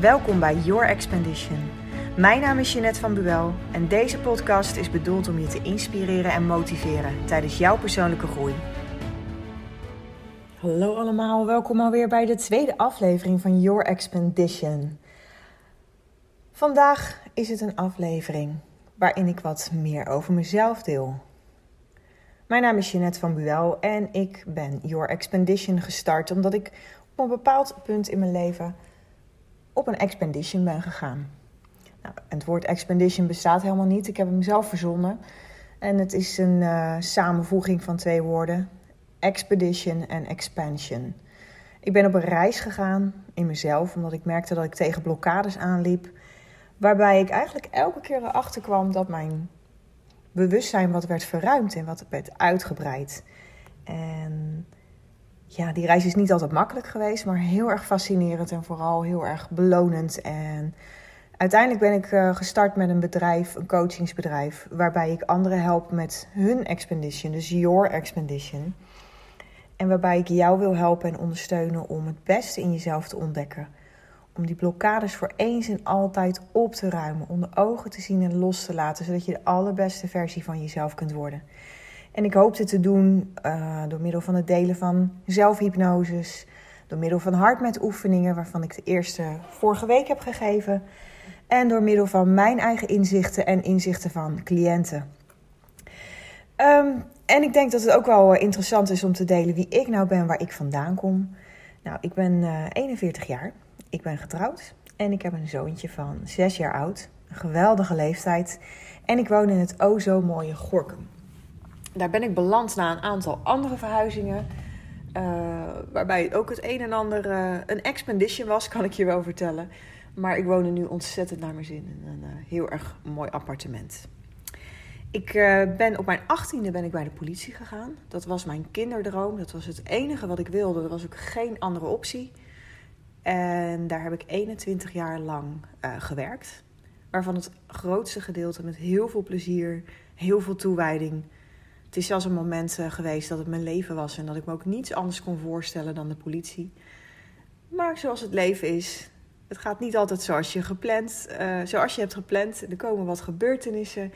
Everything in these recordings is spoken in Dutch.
Welkom bij Your Expedition. Mijn naam is Jeanette van Buel en deze podcast is bedoeld om je te inspireren en motiveren tijdens jouw persoonlijke groei. Hallo allemaal, welkom alweer bij de tweede aflevering van Your Expedition. Vandaag is het een aflevering waarin ik wat meer over mezelf deel. Mijn naam is Jeanette van Buel en ik ben Your Expedition gestart omdat ik op een bepaald punt in mijn leven op een expedition ben gegaan. Nou, het woord expedition bestaat helemaal niet. Ik heb hem zelf verzonnen. En het is een uh, samenvoeging van twee woorden: expedition en expansion. Ik ben op een reis gegaan in mezelf, omdat ik merkte dat ik tegen blokkades aanliep. Waarbij ik eigenlijk elke keer erachter kwam dat mijn bewustzijn wat werd verruimd en wat werd uitgebreid. En ja, die reis is niet altijd makkelijk geweest, maar heel erg fascinerend en vooral heel erg belonend. En uiteindelijk ben ik uh, gestart met een bedrijf, een coachingsbedrijf, waarbij ik anderen help met hun expedition, dus your expedition. En waarbij ik jou wil helpen en ondersteunen om het beste in jezelf te ontdekken. Om die blokkades voor eens en altijd op te ruimen, onder ogen te zien en los te laten, zodat je de allerbeste versie van jezelf kunt worden. En ik hoop dit te doen uh, door middel van het delen van zelfhypnoses, door middel van hardmet oefeningen, waarvan ik de eerste vorige week heb gegeven, en door middel van mijn eigen inzichten en inzichten van cliënten. Um, en ik denk dat het ook wel interessant is om te delen wie ik nou ben, waar ik vandaan kom. Nou, ik ben uh, 41 jaar, ik ben getrouwd en ik heb een zoontje van 6 jaar oud. Een geweldige leeftijd. En ik woon in het o zo mooie Gorkum daar ben ik beland na een aantal andere verhuizingen. Uh, waarbij ook het een en ander uh, een expedition was, kan ik je wel vertellen. Maar ik woon er nu ontzettend naar mijn zin in een uh, heel erg mooi appartement. Ik ben op mijn achttiende ben ik bij de politie gegaan. Dat was mijn kinderdroom. Dat was het enige wat ik wilde. Er was ook geen andere optie. En daar heb ik 21 jaar lang gewerkt. Waarvan het grootste gedeelte met heel veel plezier, heel veel toewijding het is zelfs een moment uh, geweest dat het mijn leven was en dat ik me ook niets anders kon voorstellen dan de politie. Maar zoals het leven is, het gaat niet altijd zoals je, gepland, uh, zoals je hebt gepland. Er komen wat gebeurtenissen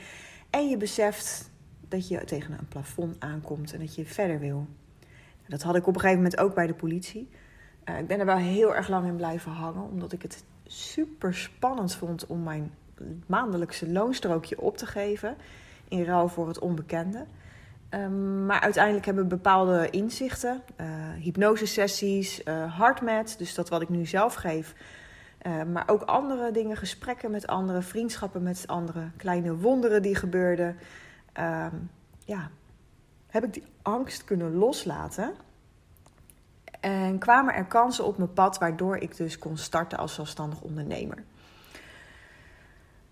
en je beseft dat je tegen een plafond aankomt en dat je verder wil. Dat had ik op een gegeven moment ook bij de politie. Uh, ik ben er wel heel erg lang in blijven hangen, omdat ik het super spannend vond om mijn maandelijkse loonstrookje op te geven in ruil voor het onbekende. Um, maar uiteindelijk hebben bepaalde inzichten, uh, hypnosesessies, uh, dus dat wat ik nu zelf geef. Uh, maar ook andere dingen, gesprekken met anderen, vriendschappen met anderen, kleine wonderen die gebeurden. Um, ja, heb ik die angst kunnen loslaten. En kwamen er kansen op mijn pad waardoor ik dus kon starten als zelfstandig ondernemer.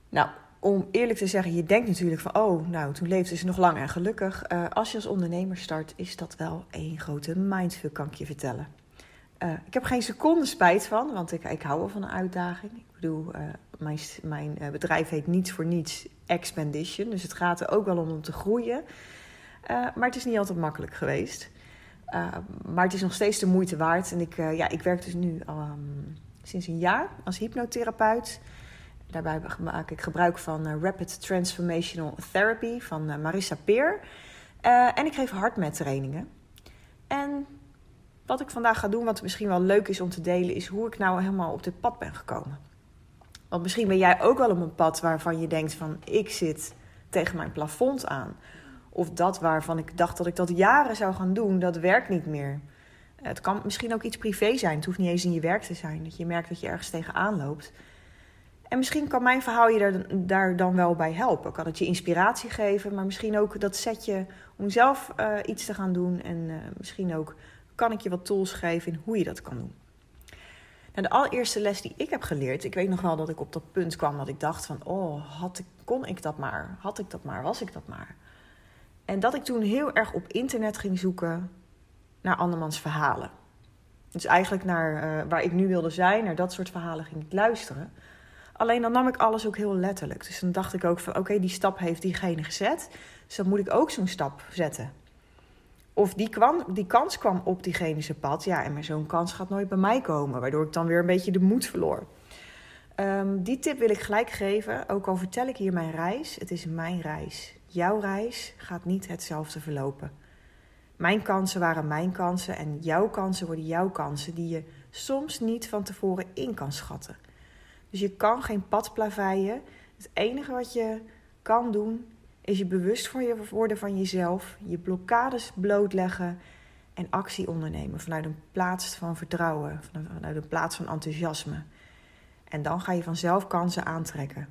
Nou, om eerlijk te zeggen, je denkt natuurlijk van, oh, nou, toen leefde ze nog lang en gelukkig. Uh, als je als ondernemer start, is dat wel één grote mindfuck, kan ik je vertellen. Uh, ik heb geen seconde spijt van, want ik, ik hou wel van een uitdaging. Ik bedoel, uh, mijn, mijn bedrijf heet niets voor niets Expedition, dus het gaat er ook wel om om te groeien. maar het is niet altijd makkelijk geweest. maar het is nog steeds de moeite waard. En ik, ja, ik werk dus nu um, sinds een jaar als hypnotherapeut. Daarbij maak ik gebruik van uh, Rapid Transformational Therapy van uh, Marissa Peer. Uh, en ik geef hardmet trainingen. En wat ik vandaag ga doen, wat misschien wel leuk is om te delen, is hoe ik nou helemaal op dit pad ben gekomen. Want misschien ben jij ook wel op een pad waarvan je denkt van ik zit tegen mijn plafond aan. Of dat waarvan ik dacht dat ik dat jaren zou gaan doen, dat werkt niet meer. Het kan misschien ook iets privé zijn. Het hoeft niet eens in je werk te zijn. Dat je merkt dat je ergens tegenaan loopt. En misschien kan mijn verhaal je daar, daar dan wel bij helpen. Kan het je inspiratie geven, maar misschien ook dat setje om zelf uh, iets te gaan doen. En uh, misschien ook kan ik je wat tools geven in hoe je dat kan doen. Nou, de allereerste les die ik heb geleerd, ik weet nog wel dat ik op dat punt kwam dat ik dacht van, oh, had ik, kon ik dat maar, had ik dat maar, was ik dat maar. En dat ik toen heel erg op internet ging zoeken naar andermans verhalen. Dus eigenlijk naar uh, waar ik nu wilde zijn, naar dat soort verhalen ging ik luisteren. Alleen dan nam ik alles ook heel letterlijk. Dus dan dacht ik ook van oké, die stap heeft diegene gezet. Dus dan moet ik ook zo'n stap zetten. Of die, kwam, die kans kwam op diegene zijn pad. Ja, en zo'n kans gaat nooit bij mij komen. Waardoor ik dan weer een beetje de moed verloor. Ehm, die tip wil ik gelijk geven, ook al vertel ik hier mijn reis. Het is mijn reis. Jouw reis gaat niet hetzelfde verlopen. Mijn kansen waren mijn kansen en jouw kansen worden jouw kansen die je soms niet van tevoren in kan schatten. Dus je kan geen pad plaveien. Het enige wat je kan doen is je bewust worden van jezelf, je blokkades blootleggen en actie ondernemen vanuit een plaats van vertrouwen, vanuit een plaats van enthousiasme. En dan ga je vanzelf kansen aantrekken.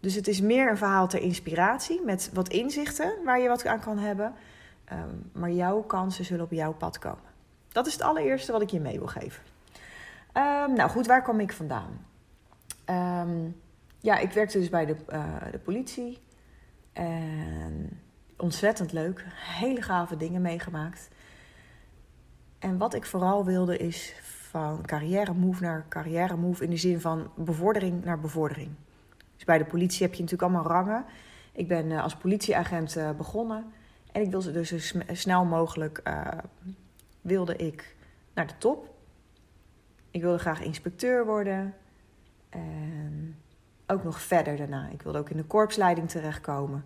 Dus het is meer een verhaal ter inspiratie met wat inzichten waar je wat aan kan hebben. Ehm, maar jouw kansen zullen op jouw pad komen. Dat is het allereerste wat ik je mee wil geven. Um, nou goed, waar kom ik vandaan? Ehm, ja, ik werkte dus bij de, uh, de politie. En ontzettend leuk. Hele gave dingen meegemaakt. En wat ik vooral wilde is van carrière move naar carrière move in de zin van bevordering naar bevordering. Dus bij de politie heb je natuurlijk allemaal rangen. Ik ben uh, als politieagent uh, begonnen en ik wilde dus zo snel mogelijk wilde ik naar de top. Ik wilde graag inspecteur worden en ook nog verder daarna. Ik wilde ook in de korpsleiding terechtkomen.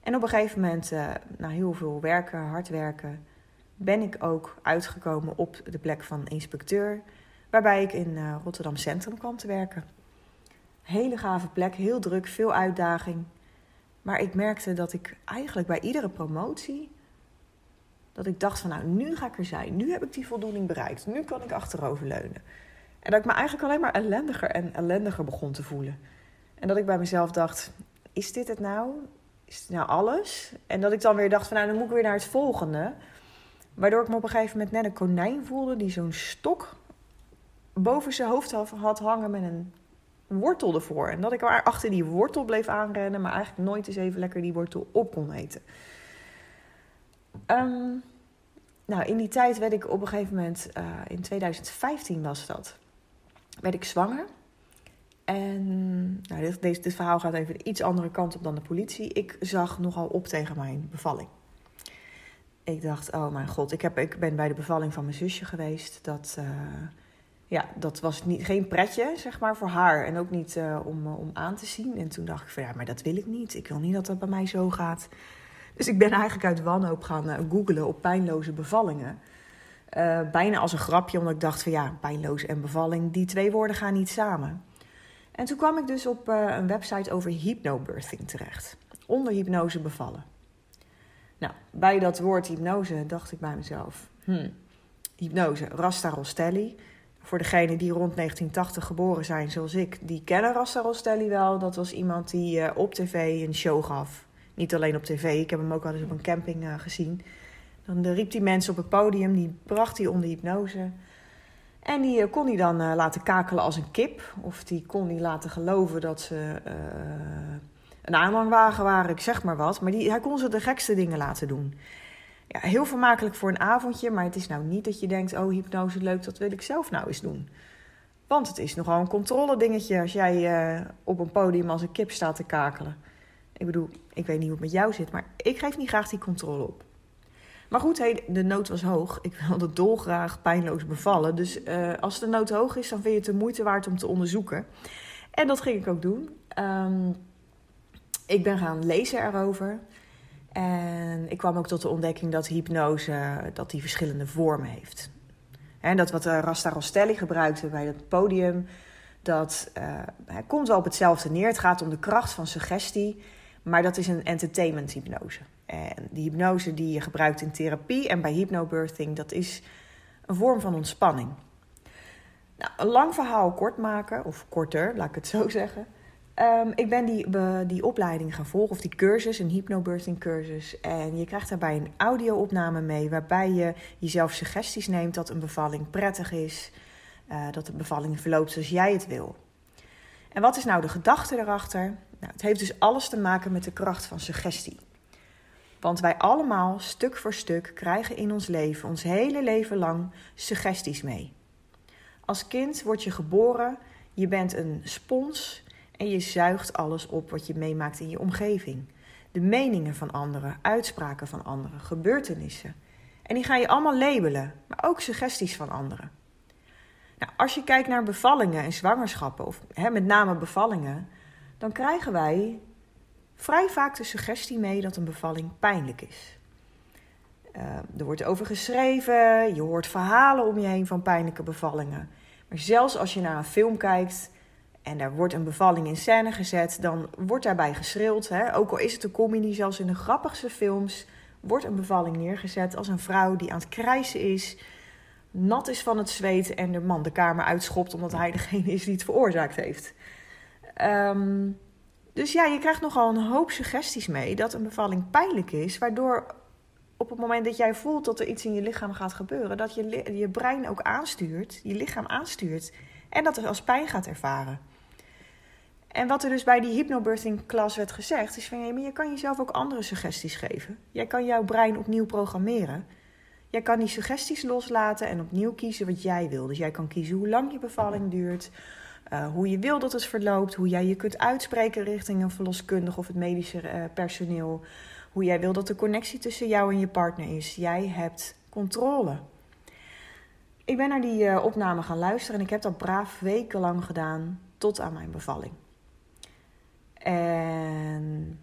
En op een gegeven moment, na heel veel werken, hard werken, ben ik ook uitgekomen op de plek van inspecteur, waarbij ik in uh, Rotterdam Centrum kwam te werken. Hele gave plek, heel druk, veel uitdaging. Maar ik merkte dat ik eigenlijk bij iedere promotie, dat ik dacht van nou, nu ga ik er zijn. Nu heb ik die voldoening bereikt. Nu kan ik achteroverleunen. En dat ik me eigenlijk alleen maar ellendiger en ellendiger begon te voelen. En dat ik bij mezelf dacht, is dit het nou? Is het nou alles? En dat ik dan weer dacht van nou, dan moet ik weer naar het volgende. Waardoor ik me op een gegeven moment net een konijn voelde die zo'n stok boven zijn hoofd had hangen met een wortel ervoor. En dat ik maar achter die wortel bleef aanrennen, maar eigenlijk nooit eens even lekker die wortel op kon eten. Ehm, nou, in die tijd werd ik op een gegeven moment, uh, in 2015 was dat, werd ik zwanger. En nou, dit, dit verhaal gaat even iets andere kant op dan de politie. Ik zag nogal op tegen mijn bevalling ik dacht, oh mijn god, ik, heb, ik ben bij de bevalling van mijn zusje geweest. Dat, uh, ja, dat was niet, geen pretje, zeg maar, voor haar. En ook niet uh, om, uh, om aan te zien. En toen dacht ik van, ja, maar dat wil ik niet. Ik wil niet dat dat bij mij zo gaat. Dus ik ben eigenlijk uit wanhoop gaan googlen op pijnloze bevallingen. Bijna als een grapje, omdat ik dacht van, ja, pijnloos en bevalling, die twee woorden gaan niet samen. En toen kwam ik dus op een website over hypnobirthing terecht. Onder hypnose bevallen. Nou, bij dat woord hypnose dacht ik bij mezelf: hmm, hypnose, Rasta Rostelli. Voor degenen die rond 1980 geboren zijn, zoals ik, die kennen Rasta Rostelli wel. Dat was iemand die uh, op tv een show gaf. Niet alleen op tv, ik heb hem ook al eens op een camping gezien. Dan uh, riep hij mensen op het podium, die bracht hij onder hypnose. En die kon hij dan laten kakelen als een kip. Of die kon hij laten geloven dat ze een aanhangwagen waren, ik zeg maar wat. Maar die, hij kon ze de gekste dingen laten doen. Ja, heel vermakelijk voor een avondje, maar het is nou niet dat je denkt: oh, hypnose leuk, dat wil ik zelf nou eens doen. Want het is nogal een controle dingetje als jij op een podium als een kip staat te kakelen. Ik bedoel, ik weet niet hoe het met jou zit, maar ik geef niet graag die controle op. Maar goed, de nood was hoog. Ik wilde dolgraag pijnloos bevallen. Dus uh, als de nood hoog is, dan vind je het de moeite waard om te onderzoeken. En dat ging ik ook doen. Um, ik ben gaan lezen erover. En ik kwam ook tot de ontdekking dat hypnose dat die verschillende vormen heeft. En dat wat eh, Rasta Rostelli gebruikte bij het podium, dat uh, komt wel op hetzelfde neer. Het gaat om de kracht van suggestie, maar dat is een entertainment hypnose. En die hypnose die je gebruikt in therapie en bij hypnobirthing, dat is een vorm van ontspanning. Nou, een lang verhaal kort maken, of korter, laat ik het zo zeggen. Um, ik ben die, die opleiding gaan volgen, of die cursus, een hypnobirthing cursus. En je krijgt daarbij een audio-opname mee, waarbij je jezelf suggesties neemt dat een bevalling prettig is, uh, dat de bevalling verloopt zoals jij het wil. En wat is nou de gedachte erachter? Nou, het heeft dus alles te maken met de kracht van suggestie. Want wij allemaal, stuk voor stuk, krijgen in ons leven, ons hele leven lang, suggesties mee. Als kind word je geboren, je bent een spons en je zuigt alles op wat je meemaakt in je omgeving. De meningen van anderen, uitspraken van anderen, gebeurtenissen. En die ga je allemaal labelen, maar ook suggesties van anderen. Nou, als je kijkt naar bevallingen en zwangerschappen, of hè, met name bevallingen, dan krijgen wij vrij vaak de suggestie mee dat een bevalling pijnlijk is. Uh, er wordt over geschreven, je hoort verhalen om je heen van pijnlijke bevallingen. Maar zelfs als je naar een film kijkt en daar wordt een bevalling in scène gezet, dan wordt daarbij geschreeuwd. Hè? Ook al is het een comedy, zelfs in de grappigste films wordt een bevalling neergezet als een vrouw die aan het krijsen is, nat is van het zweet en de man de kamer uitschopt omdat hij degene is die het veroorzaakt heeft. Um, dus ja, je krijgt nogal een hoop suggesties mee dat een bevalling pijnlijk is, waardoor op het moment dat jij voelt dat er iets in je lichaam gaat gebeuren, dat je, je brein ook aanstuurt, je lichaam aanstuurt en dat het als pijn gaat ervaren. En wat er dus bij die hypnobirthing klas werd gezegd, is van ja, maar je kan jezelf ook andere suggesties geven. Jij kan jouw brein opnieuw programmeren. Jij kan die suggesties loslaten en opnieuw kiezen wat jij wil. Dus jij kan kiezen hoe lang je bevalling duurt, uh, hoe je wil dat het verloopt, hoe jij je kunt uitspreken richting een verloskundige of het medische uh, personeel, hoe jij wil dat de connectie tussen jou en je partner is. Jij hebt controle. Ik ben naar die uh, opname gaan luisteren en ik heb dat braaf wekenlang gedaan tot aan mijn bevalling. En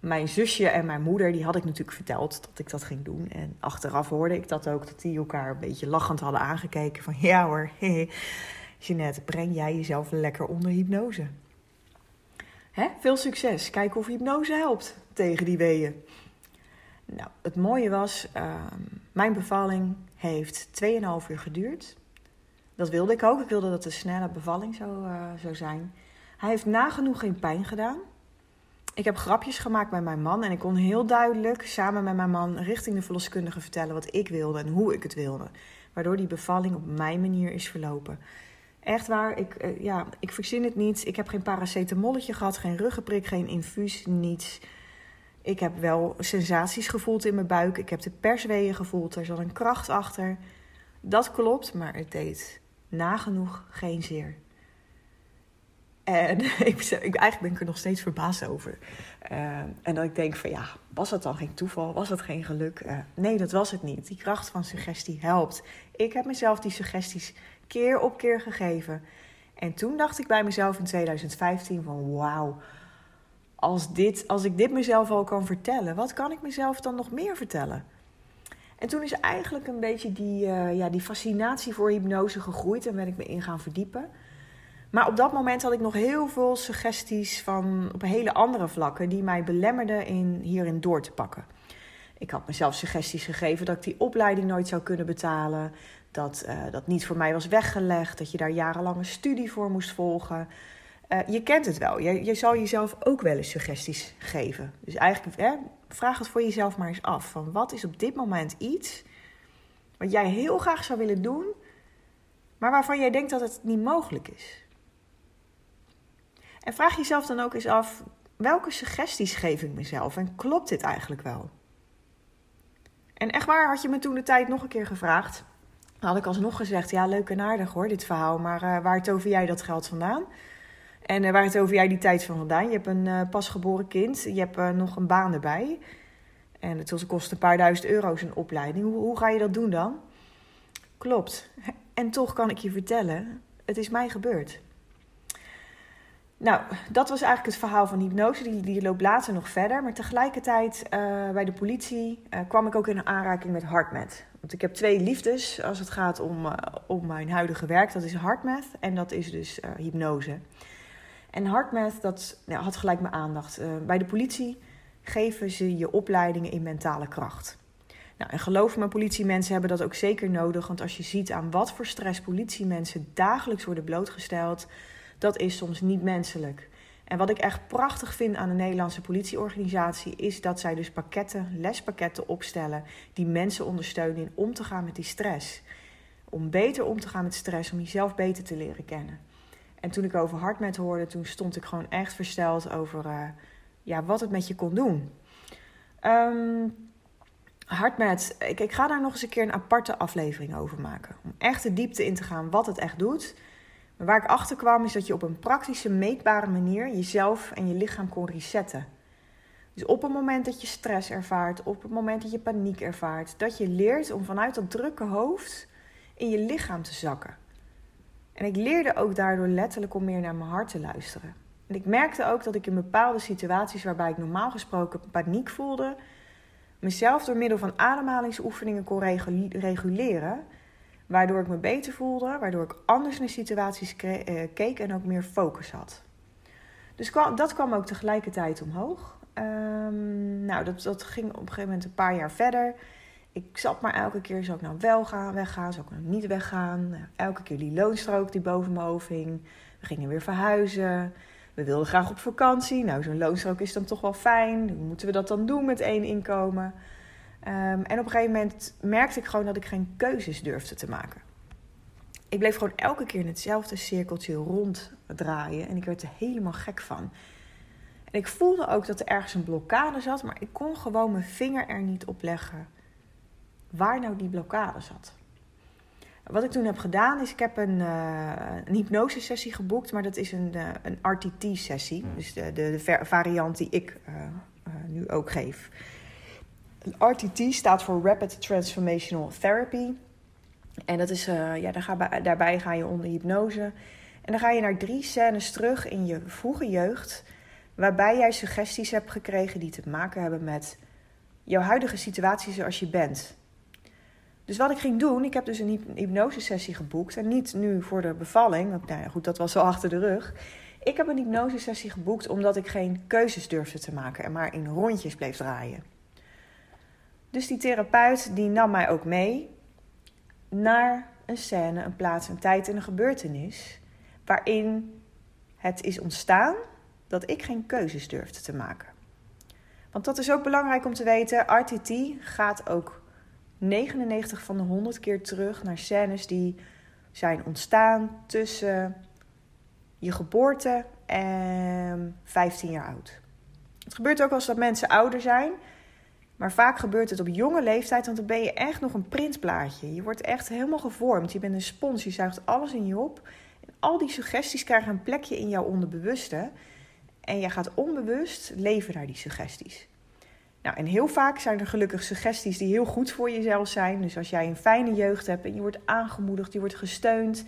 mijn zusje en mijn moeder, die had ik natuurlijk verteld dat ik dat ging doen. En achteraf hoorde ik dat ook, dat die elkaar een beetje lachend hadden aangekeken. Van ja hoor, Jeanette, breng jij jezelf lekker onder hypnose. Hè? Veel succes. Kijk of hypnose helpt tegen die weeën. Nou, het mooie was, uh, mijn bevalling heeft 2,5 uur geduurd. Dat wilde ik ook. Ik wilde dat een snelle bevalling zou, uh, zou zijn. Hij heeft nagenoeg geen pijn gedaan. Ik heb grapjes gemaakt met mijn man en ik kon heel duidelijk samen met mijn man richting de verloskundige vertellen wat ik wilde en hoe ik het wilde. Waardoor die bevalling op mijn manier is verlopen. Echt waar, ik, uh, ja, ik verzin het niet. Ik heb geen paracetamolletje gehad, geen ruggenprik, geen infuus, niets. Ik heb wel sensaties gevoeld in mijn buik. Ik heb de persweeën gevoeld. Er zat een kracht achter. Dat klopt, maar het deed nagenoeg geen zeer. En ik, eigenlijk ben ik er nog steeds verbaasd over. Uh, en dat ik denk van ja, was dat dan geen toeval? Was dat geen geluk? Uh, nee, dat was het niet. Die kracht van suggestie helpt. Ik heb mezelf die suggesties keer op keer gegeven. En toen dacht ik bij mezelf in 2015 van wauw, als, dit, als ik dit mezelf al kan vertellen, wat kan ik mezelf dan nog meer vertellen? En toen is eigenlijk een beetje die, uh, ja, die fascinatie voor hypnose gegroeid en ben ik me in gaan verdiepen. Maar op dat moment had ik nog heel veel suggesties van op hele andere vlakken die mij belemmerden in hierin door te pakken. Ik had mezelf suggesties gegeven dat ik die opleiding nooit zou kunnen betalen. Dat uh, dat niet voor mij was weggelegd. Dat je daar jarenlange studie voor moest volgen. Uh, je kent het wel. Je, je zal jezelf ook wel eens suggesties geven. Dus eigenlijk hè, vraag het voor jezelf maar eens af. Van wat is op dit moment iets wat jij heel graag zou willen doen, maar waarvan jij denkt dat het niet mogelijk is? En vraag jezelf dan ook eens af: welke suggesties geef ik mezelf en klopt dit eigenlijk wel? En echt waar, had je me toen de tijd nog een keer gevraagd, had ik alsnog gezegd: ja, leuk en aardig hoor, dit verhaal, maar uh, waar tover jij dat geld vandaan? En uh, waar tover jij die tijd van vandaan? Je hebt een uh, pasgeboren kind, je hebt nog een baan erbij. En het kost een paar duizend euro's een opleiding. Hoe, hoe ga je dat doen dan? Klopt. En toch kan ik je vertellen, het is mij gebeurd. Nou, dat was eigenlijk het verhaal van hypnose. Die, die loopt later nog verder. Maar tegelijkertijd bij de politie kwam ik ook in aanraking met HeartMath. Want ik heb twee liefdes als het gaat om, uh, om mijn huidige werk. Dat is HeartMath en dat is dus hypnose. En HeartMath, dat nou, had gelijk mijn aandacht. bij de politie geven ze je opleidingen in mentale kracht. Nou, en geloof me, politiemensen hebben dat ook zeker nodig. Want als je ziet aan wat voor stress politiemensen dagelijks worden blootgesteld dat is soms niet menselijk. En wat ik echt prachtig vind aan de Nederlandse politieorganisatie is dat zij dus pakketten, lespakketten opstellen die mensen ondersteunen in om te gaan met die stress. Om beter om te gaan met stress, om jezelf beter te leren kennen. En toen ik over HeartMath hoorde, toen stond ik gewoon echt versteld over uh, ja, wat het met je kon doen. Um, ik, ik ga daar nog eens een keer een aparte aflevering over maken. Om echt de diepte in te gaan wat het echt doet. Waar ik achter kwam is dat je op een praktische, meetbare manier jezelf en je lichaam kon resetten. Dus op het moment dat je stress ervaart, op het moment dat je paniek ervaart, dat je leert om vanuit dat drukke hoofd in je lichaam te zakken. En ik leerde ook daardoor letterlijk om meer naar mijn hart te luisteren. En ik merkte ook dat ik in bepaalde situaties waarbij ik normaal gesproken paniek voelde, mezelf door middel van ademhalingsoefeningen kon reguleren. Waardoor ik me beter voelde, waardoor ik anders naar situaties eh, keek en ook meer focus had. Dus dat kwam ook tegelijkertijd omhoog. Um, nou, dat, dat ging op een gegeven moment een paar jaar verder. Ik zat maar elke keer, zou ik nou wel gaan, weggaan, zou ik nou niet weggaan? Nou, elke keer die loonstrook die boven me hoofd hing. We gingen weer verhuizen. We wilden graag op vakantie. Nou, zo'n loonstrook is dan toch wel fijn. Hoe moeten we dat dan doen met één inkomen? Ehm, en op een gegeven moment merkte ik gewoon dat ik geen keuzes durfde te maken. Ik bleef gewoon elke keer in hetzelfde cirkeltje ronddraaien en ik werd er helemaal gek van. En ik voelde ook dat er ergens een blokkade zat, maar ik kon gewoon mijn vinger er niet op leggen waar nou die blokkade zat. Wat ik toen heb gedaan is, ik heb een, uh, een hypnosesessie geboekt, maar dat is een, uh, een RTT-sessie. Dus de, de, de, variant die ik uh, nu ook geef. RTT staat voor Rapid Transformational Therapy. En dat is, uh, ja, ga, daarbij ga je onder hypnose. En dan ga je naar drie scènes terug in je vroege jeugd. Waarbij jij suggesties hebt gekregen die te maken hebben met jouw huidige situatie zoals je bent. Dus wat ik ging doen, ik heb dus een hypnosesessie geboekt. En niet nu voor de bevalling, want nou ja, goed, dat was al achter de rug. Ik heb een hypnosesessie geboekt omdat ik geen keuzes durfde te maken en maar in rondjes bleef draaien. Dus die therapeut die nam mij ook mee naar een scène, een plaats, een tijd en een gebeurtenis waarin het is ontstaan dat ik geen keuzes durfde te maken. Want dat is ook belangrijk om te weten. RTT gaat ook 99 van de 100 keer terug naar scènes die zijn ontstaan tussen je geboorte en 15 jaar oud. Het gebeurt ook als dat mensen ouder zijn. Maar vaak gebeurt het op jonge leeftijd, want dan ben je echt nog een printplaatje. Je wordt echt helemaal gevormd. Je bent een spons, je zuigt alles in je op. En al die suggesties krijgen een plekje in jouw onderbewuste. En je gaat onbewust leven naar die suggesties. Nou, en heel vaak zijn er gelukkig suggesties die heel goed voor jezelf zijn. Dus als jij een fijne jeugd hebt en je wordt aangemoedigd, je wordt gesteund,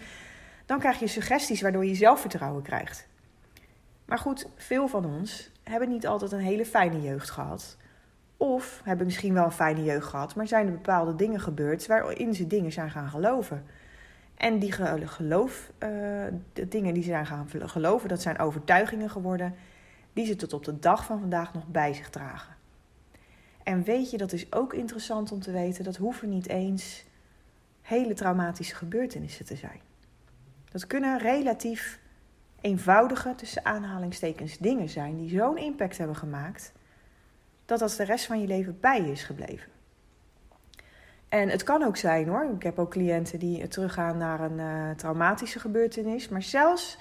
dan krijg je suggesties waardoor je zelfvertrouwen krijgt. Maar goed, veel van ons hebben niet altijd een hele fijne jeugd gehad. Of hebben misschien wel een fijne jeugd gehad, maar zijn er bepaalde dingen gebeurd waarin ze dingen zijn gaan geloven. En die geloof, uh, de dingen die ze zijn gaan geloven, dat zijn overtuigingen geworden die ze tot op de dag van vandaag nog bij zich dragen. En weet je, dat is ook interessant om te weten, dat hoeven niet eens hele traumatische gebeurtenissen te zijn. Dat kunnen relatief eenvoudige, tussen aanhalingstekens, dingen zijn die zo'n impact hebben gemaakt dat dat de rest van je leven bij je is gebleven. En het kan ook zijn hoor. Ik heb ook cliënten die teruggaan naar een uh, traumatische gebeurtenis. Maar zelfs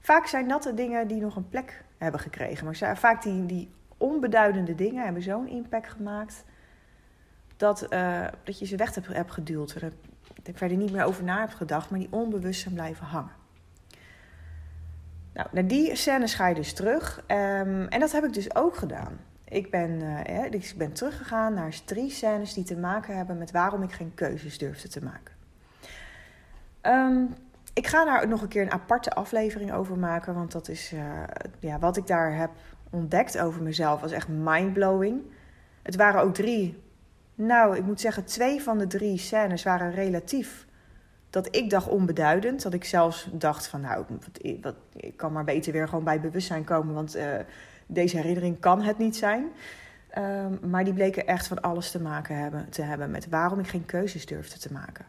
vaak zijn dat de dingen die nog een plek hebben gekregen. Maar vaak die, die onbeduidende dingen hebben zo'n impact gemaakt. Dat, uh, dat je ze weg hebt, hebt geduwd. Er, ik verder niet meer over na heb gedacht. Maar die onbewust zijn blijven hangen. Nou, naar die scènes ga je dus terug. Um, en dat heb ik dus ook gedaan. Ik ben, uh, ik ben teruggegaan naar drie scènes die te maken hebben met waarom ik geen keuzes durfde te maken. Um, ik ga daar nog een keer een aparte aflevering over maken, want dat is uh, ja, wat ik daar heb ontdekt over mezelf was echt mindblowing. Het waren ook drie, nou, ik moet zeggen, twee van de drie scènes waren relatief dat ik dacht onbeduidend. Dat ik zelfs dacht van, nou, wat, ik kan maar beter weer gewoon bij bewustzijn komen, want uh, deze herinnering kan het niet zijn. Um, maar die bleken echt van alles te maken hebben, te hebben met waarom ik geen keuzes durfde te maken.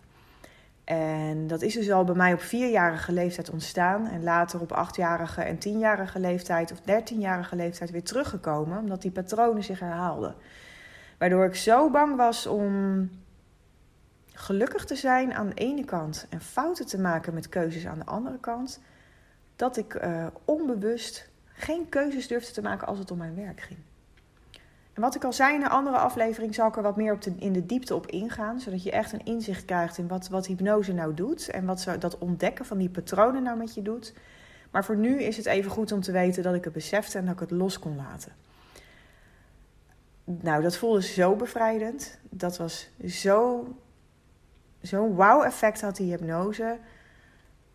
En dat is dus al bij mij op vierjarige leeftijd ontstaan. En later op achtjarige en tienjarige leeftijd of dertienjarige leeftijd weer teruggekomen. Omdat die patronen zich herhaalden. Waardoor ik zo bang was om gelukkig te zijn aan de ene kant en fouten te maken met keuzes aan de andere kant. Dat ik uh, onbewust geen keuzes durfde te maken als het om mijn werk ging. En wat ik al zei in een andere aflevering, zal ik er wat meer op de, in de diepte op ingaan. Zodat je echt een inzicht krijgt in wat, wat hypnose nou doet. En wat dat ontdekken van die patronen nou met je doet. Maar voor nu is het even goed om te weten dat ik het besefte en dat ik het los kon laten. Nou, dat voelde zo bevrijdend. Dat was zo. Zo'n wow-effect had die hypnose.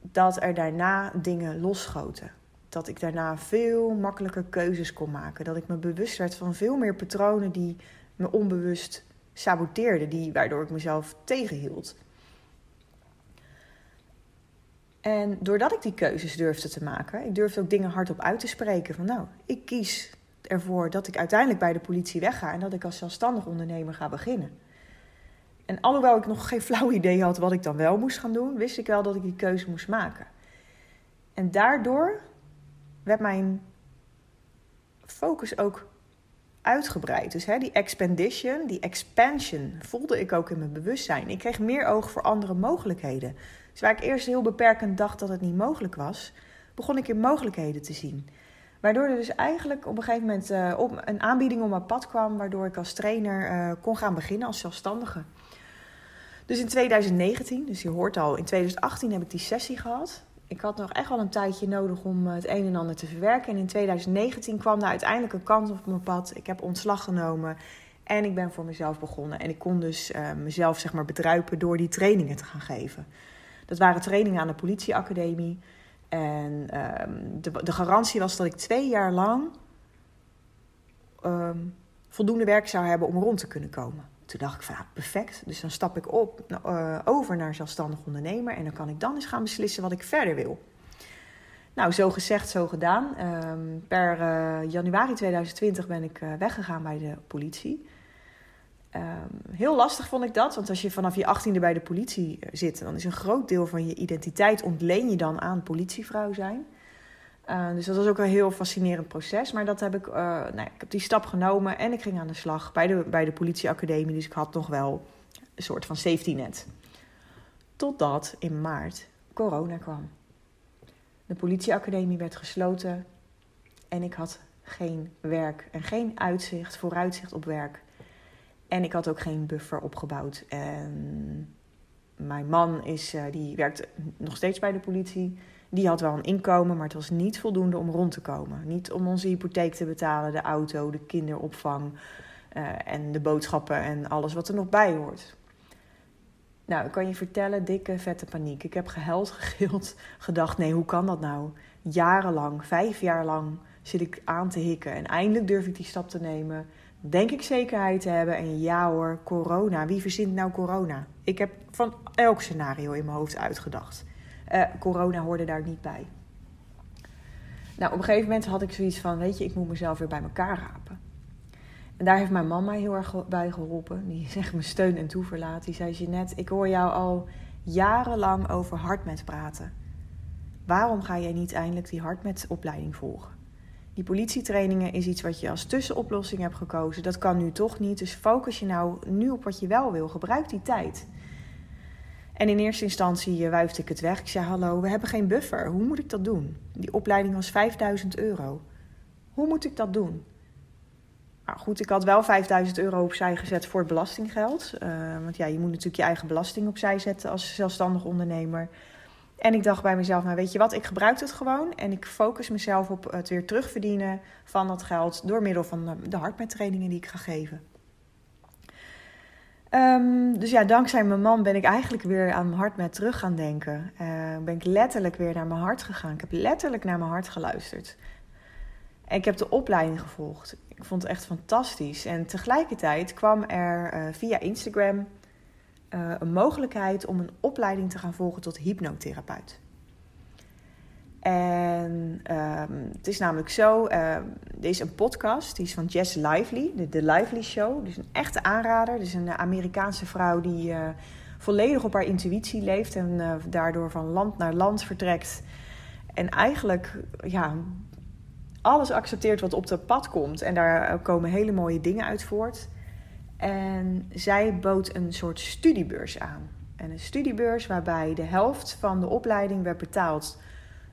dat er daarna dingen losschoten. Dat ik daarna veel makkelijker keuzes kon maken. Dat ik me bewust werd van veel meer patronen die me onbewust saboteerden, die, waardoor ik mezelf tegenhield. En doordat ik die keuzes durfde te maken, ik durfde ook dingen hardop uit te spreken. Van nou, ik kies ervoor dat ik uiteindelijk bij de politie wegga en dat ik als zelfstandig ondernemer ga beginnen. En alhoewel ik nog geen flauw idee had wat ik dan wel moest gaan doen, wist ik wel dat ik die keuze moest maken. En daardoor werd mijn focus ook uitgebreid. Dus hè, die expedition, die expansion, voelde ik ook in mijn bewustzijn. Ik kreeg meer oog voor andere mogelijkheden. Dus waar ik eerst heel beperkend dacht dat het niet mogelijk was, begon ik in mogelijkheden te zien. Waardoor er dus eigenlijk op een gegeven moment uh, op een aanbieding op mijn pad kwam, waardoor ik als trainer uh, kon gaan beginnen als zelfstandige. Dus in 2019, dus je hoort al, in 2018 heb ik die sessie gehad. Ik had nog echt wel een tijdje nodig om het een en ander te verwerken. En in 2019 kwam daar uiteindelijk een kans op mijn pad. Ik heb ontslag genomen en ik ben voor mezelf begonnen. En ik kon dus uh, mezelf zeg maar bedruipen door die trainingen te gaan geven. Dat waren trainingen aan de politieacademie. En um, de, de, garantie was dat ik twee jaar lang um, voldoende werk zou hebben om rond te kunnen komen. Toen dacht ik van perfect. Dus dan stap ik op, uh, over naar zelfstandig ondernemer. En dan kan ik dan eens gaan beslissen wat ik verder wil. Nou, zo gezegd, zo gedaan. Um, per uh, januari 2020 ben ik uh, weggegaan bij de politie. Um, heel lastig vond ik dat, want als je vanaf je achttiende bij de politie zit, dan is een groot deel van je identiteit ontleen je dan aan politievrouw zijn. Uh, dus dat was ook een heel fascinerend proces. Maar dat heb ik, uh, nou, ik heb die stap genomen en ik ging aan de slag bij de, bij de politieacademie. Dus ik had nog wel een soort van safety net. Totdat in maart corona kwam. De politieacademie werd gesloten en ik had geen werk en geen uitzicht, vooruitzicht op werk. En ik had ook geen buffer opgebouwd. En mijn man is, uh, die werkt nog steeds bij de politie. Die had wel een inkomen, maar het was niet voldoende om rond te komen. Niet om onze hypotheek te betalen, de auto, de kinderopvang uh, en de boodschappen en alles wat er nog bij hoort. Nou, ik kan je vertellen, dikke vette paniek. Ik heb gehuild, gegild, gedacht, nee, hoe kan dat nou? Jarenlang, vijf jaar lang zit ik aan te hikken en eindelijk durf ik die stap te nemen denk ik zekerheid te hebben. En ja hoor, corona. Wie verzint nou corona? Ik heb van elk scenario in mijn hoofd uitgedacht. Uh, corona hoorde daar niet bij. Nou, op een gegeven moment had ik zoiets van: Weet je, ik moet mezelf weer bij elkaar rapen. En daar heeft mijn mama heel erg bij geholpen. Die zegt me steun en toeverlaat. Die zei: Jeanette, ik hoor jou al jarenlang over hartmet praten. Waarom ga jij niet eindelijk die hartmet-opleiding volgen? Die politietrainingen is iets wat je als tussenoplossing hebt gekozen. Dat kan nu toch niet. Dus focus je nou nu op wat je wel wil. Gebruik die tijd. En in eerste instantie wuifde ik het weg. Ik zei: Hallo, we hebben geen buffer. Hoe moet ik dat doen? Die opleiding was 5000 euro. Hoe moet ik dat doen? Nou goed, ik had wel 5000 euro opzij gezet voor belastinggeld. Uh, want ja, je moet natuurlijk je eigen belasting opzij zetten als zelfstandig ondernemer. En ik dacht bij mezelf, nou weet je wat, ik gebruik het gewoon. En ik focus mezelf op het weer terugverdienen van dat geld door middel van de hardmettrainingen die ik ga geven. Um, dus ja, dankzij mijn man ben ik eigenlijk weer aan mijn hart met terug gaan denken. Uh, ben ik letterlijk weer naar mijn hart gegaan. Ik heb letterlijk naar mijn hart geluisterd. En ik heb de opleiding gevolgd. Ik vond het echt fantastisch. En tegelijkertijd kwam er uh, via Instagram uh, een mogelijkheid om een opleiding te gaan volgen tot hypnotherapeut. En um, het is namelijk zo, er is een podcast, die is van Jess Lively, de, de Lively Show. Dus een echte aanrader. Dus een Amerikaanse vrouw die uh, volledig op haar intuïtie leeft en uh, daardoor van land naar land vertrekt. En eigenlijk ja, alles accepteert wat op het pad komt. En daar komen hele mooie dingen uit voort. En zij bood een soort studiebeurs aan. En een studiebeurs waarbij de helft van de opleiding werd betaald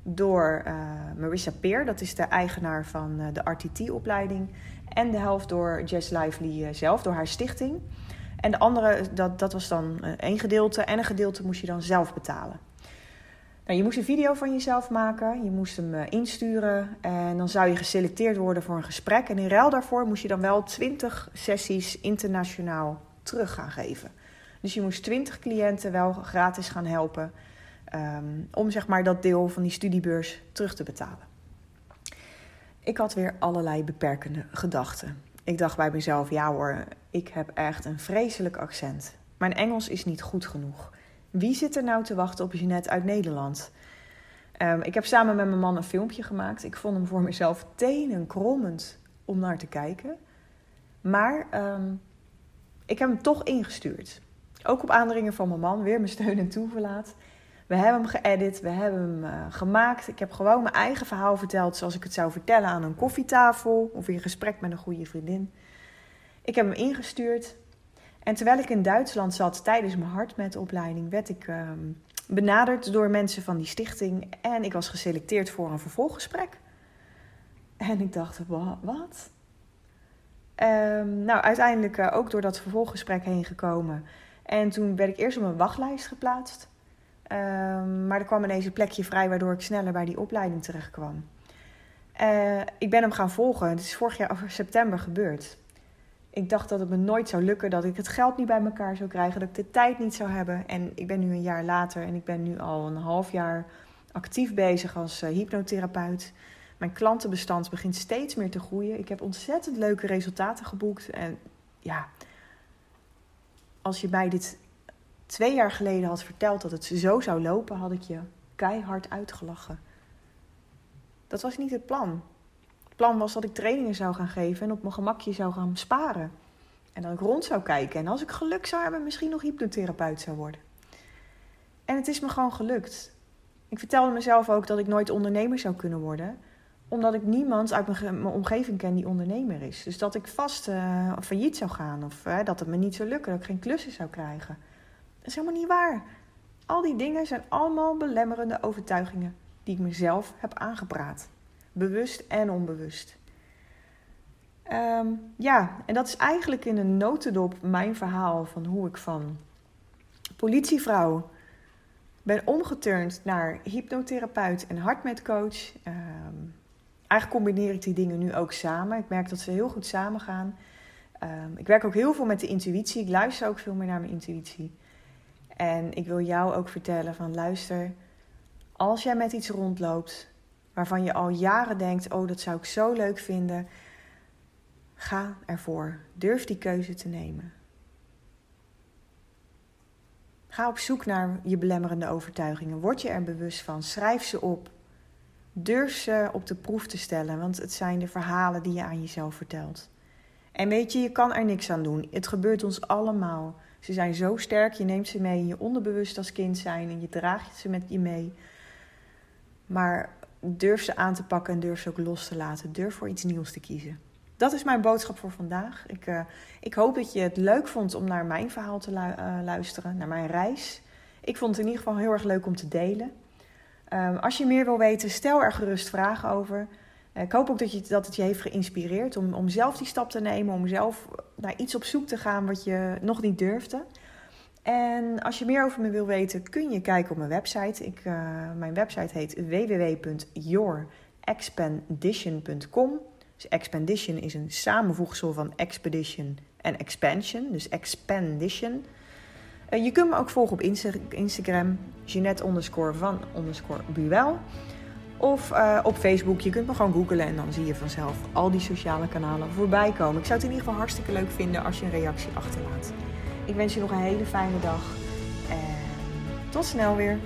door uh, Marissa Peer, dat is de eigenaar van uh, de RTT-opleiding. En de helft door Jess Lively uh, zelf, door haar stichting. En de andere, dat, dat was dan één gedeelte. En een gedeelte moest je dan zelf betalen. Nou, je moest een video van jezelf maken, je moest hem insturen en dan zou je geselecteerd worden voor een gesprek. En in ruil daarvoor moest je dan wel 20 sessies internationaal terug gaan geven. Dus je moest 20 cliënten wel gratis gaan helpen Um, om zeg maar dat deel van die studiebeurs terug te betalen. Ik had weer allerlei beperkende gedachten. Ik dacht bij mezelf: ja hoor, ik heb echt een vreselijk accent. Mijn Engels is niet goed genoeg. Wie zit er nou te wachten op Jeanette uit Nederland? Um, ik heb samen met mijn man een filmpje gemaakt. Ik vond hem voor mezelf tenenkrommend om naar te kijken. Maar um, ik heb hem toch ingestuurd. Ook op aandringen van mijn man, weer mijn steun en toeverlaat. We hebben hem geëdit, we hebben hem uh, gemaakt. Ik heb gewoon mijn eigen verhaal verteld zoals ik het zou vertellen aan een koffietafel of in gesprek met een goede vriendin. Ik heb hem ingestuurd. En terwijl ik in Duitsland zat tijdens mijn hartmetopleiding, werd ik uh, benaderd door mensen van die stichting. En ik was geselecteerd voor een vervolggesprek. En ik dacht, wat? Um, nou, uiteindelijk uh, ook door dat vervolggesprek heen gekomen. En toen werd ik eerst op een wachtlijst geplaatst. Um, maar er kwam ineens een plekje vrij waardoor ik sneller bij die opleiding terecht kwam. Uh, ik ben hem gaan volgen. Het is vorig jaar over september gebeurd. Ik dacht dat het me nooit zou lukken, dat ik het geld niet bij elkaar zou krijgen, dat ik de tijd niet zou hebben. En ik ben nu een jaar later en ik ben nu al een half jaar actief bezig als uh, hypnotherapeut. Mijn klantenbestand begint steeds meer te groeien. Ik heb ontzettend leuke resultaten geboekt. En ja, als je mij dit twee jaar geleden had verteld dat het zo zou lopen, had ik je keihard uitgelachen. Dat was niet het plan. Het plan was dat ik trainingen zou gaan geven en op mijn gemakje zou gaan sparen. En dat ik rond zou kijken en als ik geluk zou hebben, misschien nog hypnotherapeut zou worden. En het is me gewoon gelukt. Ik vertelde mezelf ook dat ik nooit ondernemer zou kunnen worden omdat ik niemand uit mijn, omgeving ken die ondernemer is. Dus dat ik vast uh, failliet zou gaan of uh, dat het me niet zou lukken, dat ik geen klussen zou krijgen. Is helemaal niet waar. Al die dingen zijn allemaal belemmerende overtuigingen die ik mezelf heb aangepraat. Bewust en onbewust. Um, ja, en dat is eigenlijk in een notendop mijn verhaal van hoe ik van politievrouw ben omgeturnd naar hypnotherapeut en hartmetcoach. Um, eigenlijk combineer ik die dingen nu ook samen. Ik merk dat ze heel goed samen gaan. Um, ik werk ook heel veel met de intuïtie. Ik luister ook veel meer naar mijn intuïtie. En ik wil jou ook vertellen van luister, als jij met iets rondloopt waarvan je al jaren denkt, oh dat zou ik zo leuk vinden, ga ervoor. Durf die keuze te nemen. Ga op zoek naar je belemmerende overtuigingen. Word je er bewust van. Schrijf ze op. Durf ze op de proef te stellen, want het zijn de verhalen die je aan jezelf vertelt. En weet je, je kan er niks aan doen. Het gebeurt ons allemaal. Ze zijn zo sterk, je neemt ze mee in je onderbewust als kind zijn en je draagt ze met je mee. Maar durf ze aan te pakken en durf ze ook los te laten. Durf voor iets nieuws te kiezen. Dat is mijn boodschap voor vandaag. Ik, uh, ik hoop dat je het leuk vond om naar mijn verhaal te uh, luisteren, naar mijn reis. Ik vond het in ieder geval heel erg leuk om te delen. Um, als je meer wil weten, stel er gerust vragen over. Uh, ik hoop ook dat, je, dat het je heeft geïnspireerd om, om zelf die stap te nemen, om zelf naar iets op zoek te gaan wat je nog niet durfde. En als je meer over me wil weten, kun je kijken op mijn website. Ik, uh, mijn website heet www.yourexpedition.com. Dus expedition is een samenvoegsel van expedition en expansion, dus expedition. Uh, je kunt me ook volgen op Insta Instagram, Jeanette van Buwel. Of uh, op Facebook, je kunt me gewoon googlen en dan zie je vanzelf al die sociale kanalen voorbij komen. Ik zou het in ieder geval hartstikke leuk vinden als je een reactie achterlaat. Ik wens je nog een hele fijne dag en tot snel weer.